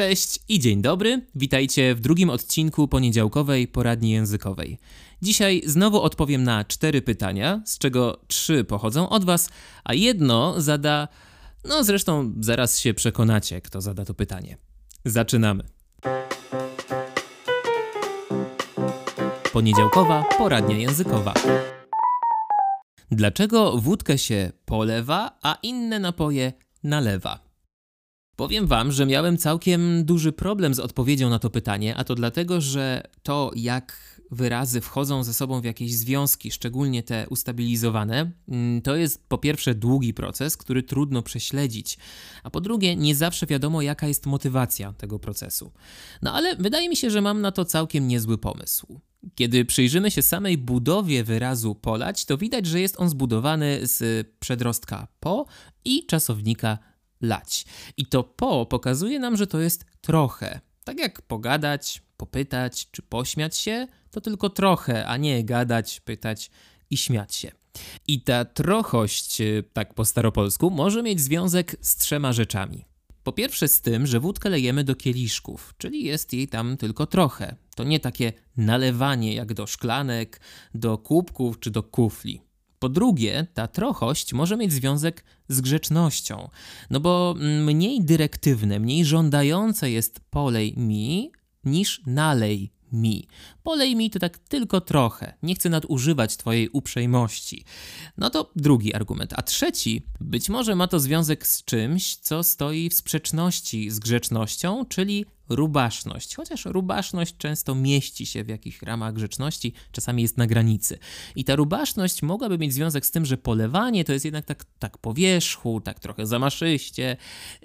Cześć i dzień dobry. Witajcie w drugim odcinku poniedziałkowej poradni językowej. Dzisiaj znowu odpowiem na cztery pytania, z czego trzy pochodzą od Was, a jedno zada. No zresztą zaraz się przekonacie, kto zada to pytanie. Zaczynamy. Poniedziałkowa poradnia językowa. Dlaczego wódkę się polewa, a inne napoje nalewa? Powiem Wam, że miałem całkiem duży problem z odpowiedzią na to pytanie, a to dlatego, że to, jak wyrazy wchodzą ze sobą w jakieś związki, szczególnie te ustabilizowane, mm, to jest po pierwsze długi proces, który trudno prześledzić, a po drugie, nie zawsze wiadomo, jaka jest motywacja tego procesu. No ale wydaje mi się, że mam na to całkiem niezły pomysł. Kiedy przyjrzymy się samej budowie wyrazu polać, to widać, że jest on zbudowany z przedrostka po i czasownika lać. I to po pokazuje nam, że to jest trochę. Tak jak pogadać, popytać czy pośmiać się, to tylko trochę, a nie gadać, pytać i śmiać się. I ta trochość, y, tak po staropolsku, może mieć związek z trzema rzeczami. Po pierwsze z tym, że wódkę lejemy do kieliszków, czyli jest jej tam tylko trochę. To nie takie nalewanie jak do szklanek, do kubków czy do kufli. Po drugie, ta trochość może mieć związek z grzecznością, no bo mniej dyrektywne, mniej żądające jest polej mi niż nalej mi. Polej mi to tak tylko trochę. Nie chcę nadużywać Twojej uprzejmości. No to drugi argument. A trzeci, być może ma to związek z czymś, co stoi w sprzeczności z grzecznością, czyli rubaszność. Chociaż rubaszność często mieści się w jakichś ramach grzeczności, czasami jest na granicy. I ta rubaszność mogłaby mieć związek z tym, że polewanie to jest jednak tak, tak po wierzchu, tak trochę zamaszyście,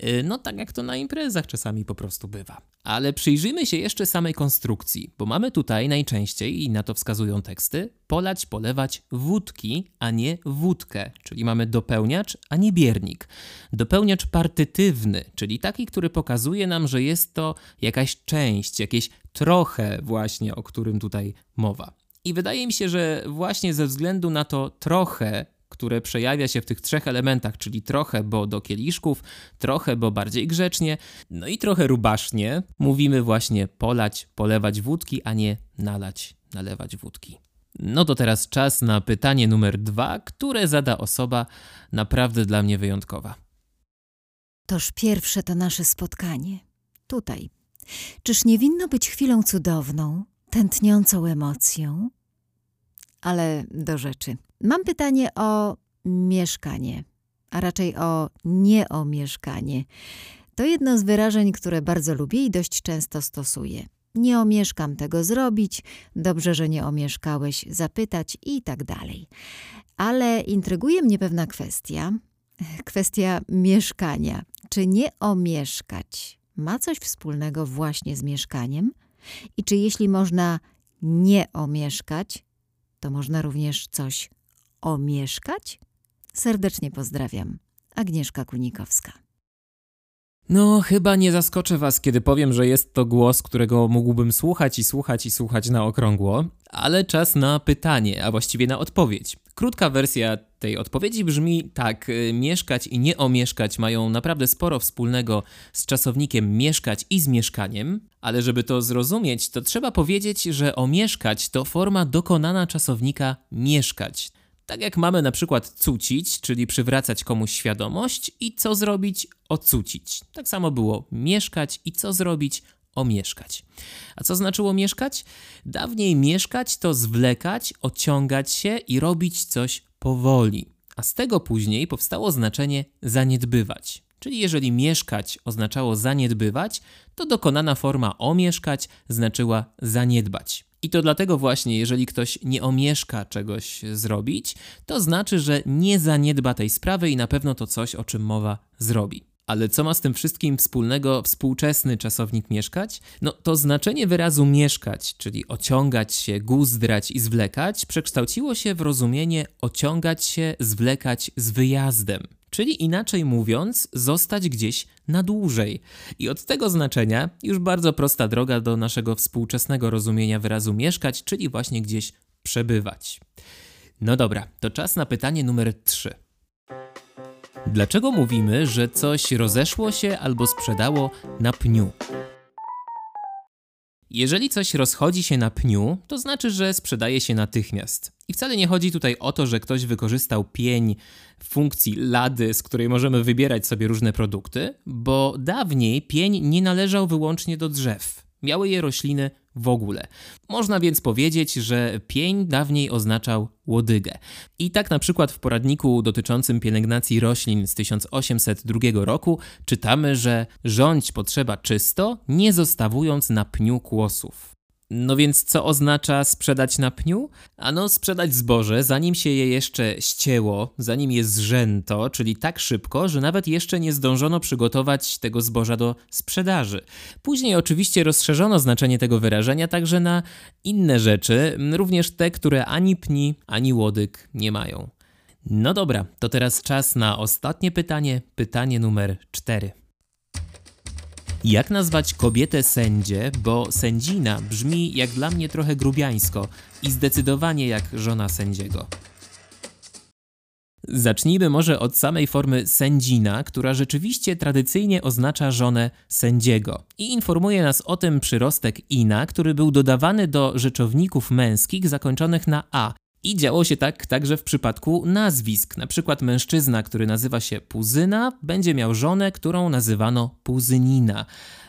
y, no tak jak to na imprezach czasami po prostu bywa. Ale przyjrzyjmy się jeszcze samej konstrukcji, bo mamy tutaj najczęściej, i na to wskazują teksty, polać, polewać wódki, a nie wódkę, czyli mamy dopełniacz, a nie biernik. Dopełniacz partytywny, czyli taki, który pokazuje nam, że jest to jakaś część, jakieś trochę właśnie, o którym tutaj mowa. I wydaje mi się, że właśnie ze względu na to trochę, które przejawia się w tych trzech elementach, czyli trochę, bo do kieliszków, trochę, bo bardziej grzecznie, no i trochę rubasznie, mówimy właśnie polać, polewać wódki, a nie nalać, nalewać wódki. No to teraz czas na pytanie numer dwa, które zada osoba naprawdę dla mnie wyjątkowa. Toż pierwsze to nasze spotkanie. Tutaj. Czyż nie winno być chwilą cudowną, tętniącą emocją? Ale do rzeczy. Mam pytanie o mieszkanie, a raczej o nie o mieszkanie. To jedno z wyrażeń, które bardzo lubię i dość często stosuję. Nie omieszkam tego zrobić, dobrze, że nie omieszkałeś zapytać i tak dalej. Ale intryguje mnie pewna kwestia, kwestia mieszkania. Czy nie omieszkać ma coś wspólnego właśnie z mieszkaniem? I czy jeśli można nie omieszkać, to można również coś omieszkać? Serdecznie pozdrawiam. Agnieszka Kunikowska. No, chyba nie zaskoczę Was, kiedy powiem, że jest to głos, którego mógłbym słuchać i słuchać i słuchać na okrągło, ale czas na pytanie, a właściwie na odpowiedź. Krótka wersja tej odpowiedzi brzmi tak: y, mieszkać i nie omieszkać mają naprawdę sporo wspólnego z czasownikiem mieszkać i z mieszkaniem, ale żeby to zrozumieć, to trzeba powiedzieć, że omieszkać to forma dokonana czasownika mieszkać. Tak jak mamy na przykład cucić, czyli przywracać komuś świadomość i co zrobić? Ocucić. Tak samo było mieszkać i co zrobić? Omieszkać. A co znaczyło mieszkać? Dawniej mieszkać to zwlekać, ociągać się i robić coś powoli. A z tego później powstało znaczenie zaniedbywać. Czyli jeżeli mieszkać oznaczało zaniedbywać, to dokonana forma omieszkać znaczyła zaniedbać. I to dlatego właśnie, jeżeli ktoś nie omieszka czegoś zrobić, to znaczy, że nie zaniedba tej sprawy i na pewno to coś, o czym mowa, zrobi. Ale co ma z tym wszystkim wspólnego współczesny czasownik mieszkać? No to znaczenie wyrazu mieszkać, czyli ociągać się, guzdrać i zwlekać, przekształciło się w rozumienie ociągać się, zwlekać z wyjazdem. Czyli inaczej mówiąc, zostać gdzieś na dłużej. I od tego znaczenia już bardzo prosta droga do naszego współczesnego rozumienia wyrazu mieszkać, czyli właśnie gdzieś przebywać. No dobra, to czas na pytanie numer 3. Dlaczego mówimy, że coś rozeszło się albo sprzedało na pniu? Jeżeli coś rozchodzi się na pniu, to znaczy, że sprzedaje się natychmiast. I wcale nie chodzi tutaj o to, że ktoś wykorzystał pień w funkcji lady, z której możemy wybierać sobie różne produkty, bo dawniej pień nie należał wyłącznie do drzew. Miały je rośliny w ogóle. Można więc powiedzieć, że pień dawniej oznaczał łodygę. I tak na przykład w poradniku dotyczącym pielęgnacji roślin z 1802 roku czytamy, że rządź potrzeba czysto, nie zostawując na pniu kłosów. No więc co oznacza sprzedać na pniu? Ano sprzedać zboże, zanim się je jeszcze ścięło, zanim je zrzęto, czyli tak szybko, że nawet jeszcze nie zdążono przygotować tego zboża do sprzedaży. Później oczywiście rozszerzono znaczenie tego wyrażenia także na inne rzeczy, również te, które ani pni, ani łodyg nie mają. No dobra, to teraz czas na ostatnie pytanie, pytanie numer 4. Jak nazwać kobietę sędzie, bo sędzina brzmi jak dla mnie trochę grubiańsko i zdecydowanie jak żona sędziego. Zacznijmy może od samej formy sędzina, która rzeczywiście tradycyjnie oznacza żonę sędziego. I informuje nas o tym przyrostek ina, który był dodawany do rzeczowników męskich zakończonych na a, i działo się tak także w przypadku nazwisk. Na przykład mężczyzna, który nazywa się Puzyna, będzie miał żonę, którą nazywano Puzynina.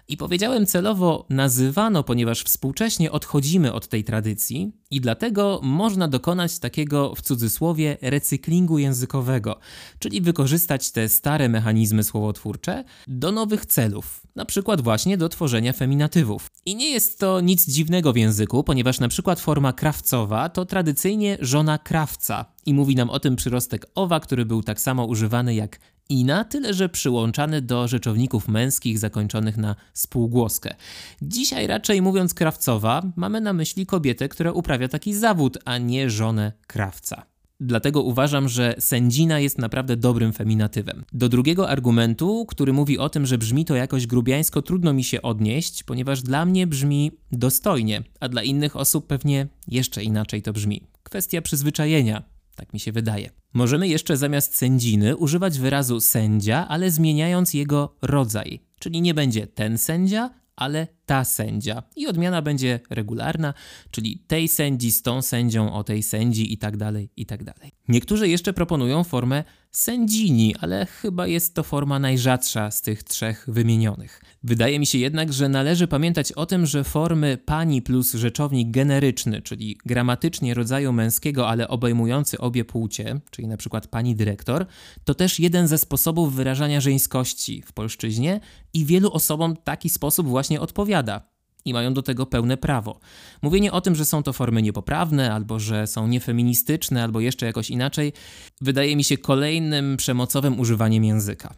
I powiedziałem celowo nazywano, ponieważ współcześnie odchodzimy od tej tradycji i dlatego można dokonać takiego w cudzysłowie recyklingu językowego, czyli wykorzystać te stare mechanizmy słowotwórcze do nowych celów, na przykład właśnie do tworzenia feminatywów. I nie jest to nic dziwnego w języku, ponieważ na przykład forma krawcowa to tradycyjnie żona krawca i mówi nam o tym przyrostek owa, który był tak samo używany jak ina, tyle że przyłączany do rzeczowników męskich zakończonych na spółgłoskę. Dzisiaj raczej mówiąc krawcowa, mamy na myśli kobietę, która uprawia taki zawód, a nie żonę krawca. Dlatego uważam, że sędzina jest naprawdę dobrym feminatywem. Do drugiego argumentu, który mówi o tym, że brzmi to jakoś grubiańsko, trudno mi się odnieść, ponieważ dla mnie brzmi dostojnie, a dla innych osób pewnie jeszcze inaczej to brzmi. Kwestia przyzwyczajenia, tak mi się wydaje. Możemy jeszcze zamiast sędziny używać wyrazu sędzia, ale zmieniając jego rodzaj. Czyli nie będzie ten sędzia, ale ta sędzia. I odmiana będzie regularna, czyli tej sędzi z tą sędzią, o tej sędzi i tak dalej, i tak dalej. Niektórzy jeszcze proponują formę sędzini, ale chyba jest to forma najrzadsza z tych trzech wymienionych. Wydaje mi się jednak, że należy pamiętać o tym, że formy pani plus rzeczownik generyczny, czyli gramatycznie rodzaju męskiego, ale obejmujący obie płcie, czyli na przykład pani dyrektor, to też jeden ze sposobów wyrażania żeńskości w polszczyźnie i wielu osobom taki sposób właśnie odpowiada i mają do tego pełne prawo. Mówienie o tym, że są to formy niepoprawne, albo że są niefeministyczne, albo jeszcze jakoś inaczej, wydaje mi się kolejnym przemocowym używaniem języka.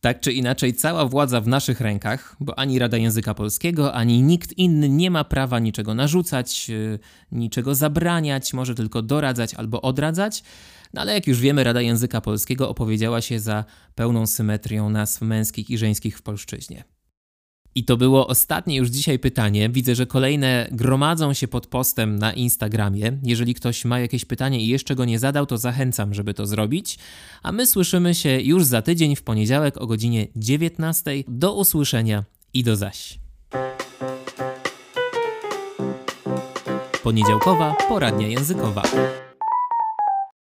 Tak czy inaczej, cała władza w naszych rękach, bo ani Rada Języka Polskiego, ani nikt inny nie ma prawa niczego narzucać, yy, niczego zabraniać, może tylko doradzać albo odradzać. No ale jak już wiemy, Rada Języka Polskiego opowiedziała się za pełną symetrią nazw męskich i żeńskich w polszczyźnie. I to było ostatnie już dzisiaj pytanie. Widzę, że kolejne gromadzą się pod postem na Instagramie. Jeżeli ktoś ma jakieś pytanie i jeszcze go nie zadał, to zachęcam, żeby to zrobić. A my słyszymy się już za tydzień w poniedziałek o godzinie 19. Do usłyszenia i do zaś. Poniedziałkowa poradnia językowa.